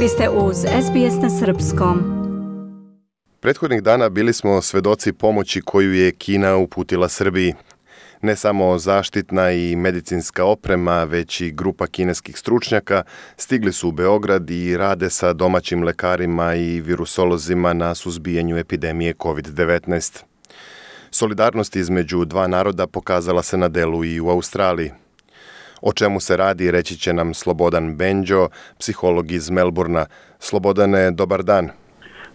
Vi ste uz SBS na Srpskom. Prethodnih dana bili smo svedoci pomoći koju je Kina uputila Srbiji. Ne samo zaštitna i medicinska oprema, već i grupa kineskih stručnjaka stigli su u Beograd i rade sa domaćim lekarima i virusolozima na suzbijanju epidemije COVID-19. Solidarnost između dva naroda pokazala se na delu i u Australiji. O čemu se radi reći će nam Slobodan Benđo, psiholog iz Melburna. Slobodane, dobar dan.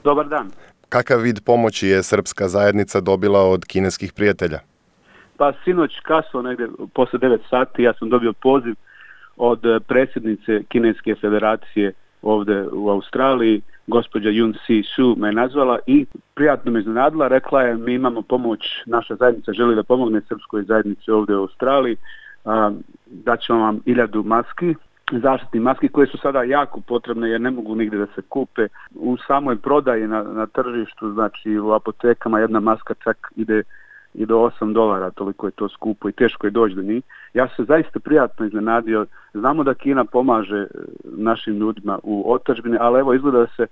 Dobar dan. Kakav vid pomoći je srpska zajednica dobila od kineskih prijatelja? Pa sinoć kasno, negde posle 9 sati, ja sam dobio poziv od eh, predsjednice Kineske federacije ovde u Australiji, gospođa Yun Si Su me nazvala i prijatno me iznenadila, rekla je mi imamo pomoć, naša zajednica želi da pomogne srpskoj zajednici ovde u Australiji, daćemo vam iljadu maski, zaštitni maski koje su sada jako potrebne jer ne mogu nigde da se kupe. U samoj prodaji na, na tržištu, znači u apotekama jedna maska čak ide i do 8 dolara, toliko je to skupo i teško je doći do njih. Ja se zaista prijatno iznenadio. Znamo da Kina pomaže e, našim ljudima u otačbini, ali evo izgleda da se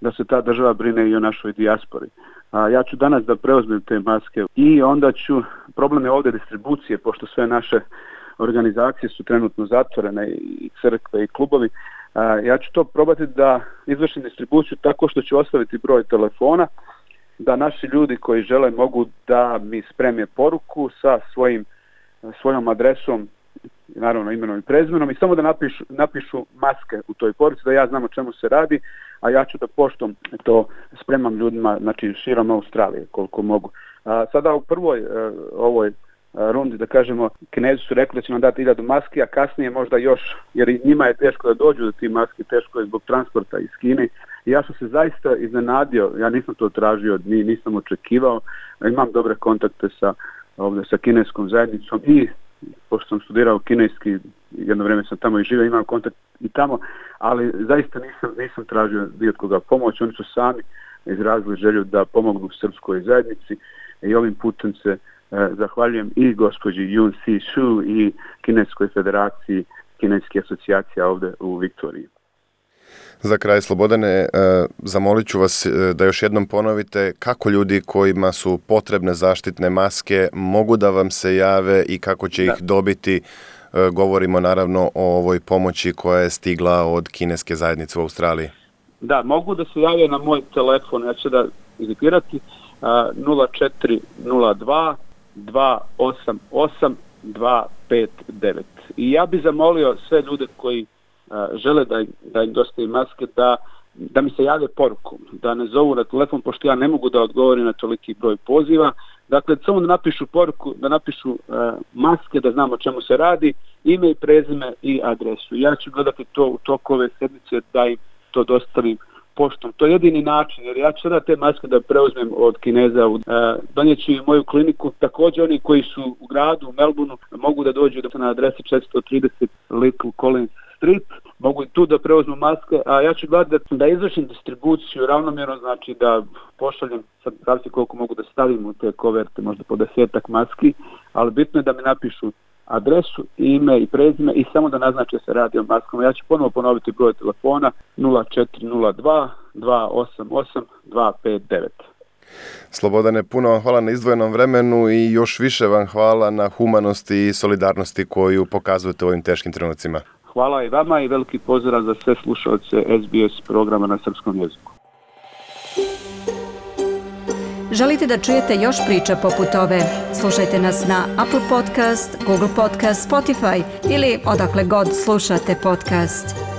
da se ta država brine i o našoj dijaspori. A, ja ću danas da preozmem te maske i onda ću, problem je ovde distribucije, pošto sve naše organizacije su trenutno zatvorene i crkve i klubovi, ja ću to probati da izvršim distribuciju tako što ću ostaviti broj telefona, da naši ljudi koji žele mogu da mi spreme poruku sa svojim svojom adresom naravno imenom i prezmenom i samo da napišu, napišu maske u toj poruci da ja znam o čemu se radi, a ja ću da poštom to spremam ljudima znači širom Australije koliko mogu. A, sada u prvoj a, ovoj rundi, da kažemo, kinezi su rekli da će nam dati iljadu maski, a kasnije možda još, jer i njima je teško da dođu do ti maski, teško je zbog transporta iz Kine. I ja sam se zaista iznenadio, ja nisam to tražio, ni, nisam očekivao, imam dobre kontakte sa ovde sa kineskom zajednicom i pošto sam studirao kineski, jedno vreme sam tamo i živio, imam kontakt i tamo, ali zaista nisam, nisam tražio ni od koga pomoć, oni su sami izrazili želju da pomognu srpskoj zajednici i ovim putem se zahvaljujem i gospođi Yun Si Shu i Kineskoj federaciji Kineske asocijacije ovde u Viktoriji. Za kraj Slobodane, e, zamolit ću vas e, da još jednom ponovite kako ljudi kojima su potrebne zaštitne maske mogu da vam se jave i kako će da. ih dobiti. E, govorimo naravno o ovoj pomoći koja je stigla od kineske zajednice u Australiji. Da, mogu da se jave na moj telefon, ja ću da izipirati 0402 288 259. I ja bih zamolio sve ljude koji žele da, da im dostavi maske, da, da mi se jave porukom, da ne zovu na telefon, pošto ja ne mogu da odgovorim na toliki broj poziva. Dakle, samo da napišu poruku, da napišu uh, maske, da znamo o čemu se radi, ime i prezime i adresu. Ja ću gledati to u toku ove sedmice da im to dostavim poštom. To je jedini način, jer ja ću sada te maske da preuzmem od Kineza, uh, donjeću i moju kliniku. Takođe oni koji su u gradu, u Melbourneu, mogu da dođu na adresi 430 Little Collins Street, mogu i tu da preuzmu maske, a ja ću gledati da, da izvršim distribuciju ravnomjerno, znači da pošaljem, sad zavisi koliko mogu da stavim u te koverte, možda po desetak maski, ali bitno je da mi napišu adresu, ime i prezime i samo da naznače se radi o maskama. Ja ću ponovo ponoviti broj telefona 0402 288 259. Slobodane, puno vam hvala na izdvojenom vremenu i još više vam hvala na humanosti i solidarnosti koju pokazujete u ovim teškim trenucima. Hvala i vama i veliki pozdrav za sve slušalce SBS programa na srpskom jeziku. Želite da čujete još priča poput ove? Slušajte nas na Apple Podcast, Google Podcast, Spotify ili odakle god slušate podcast.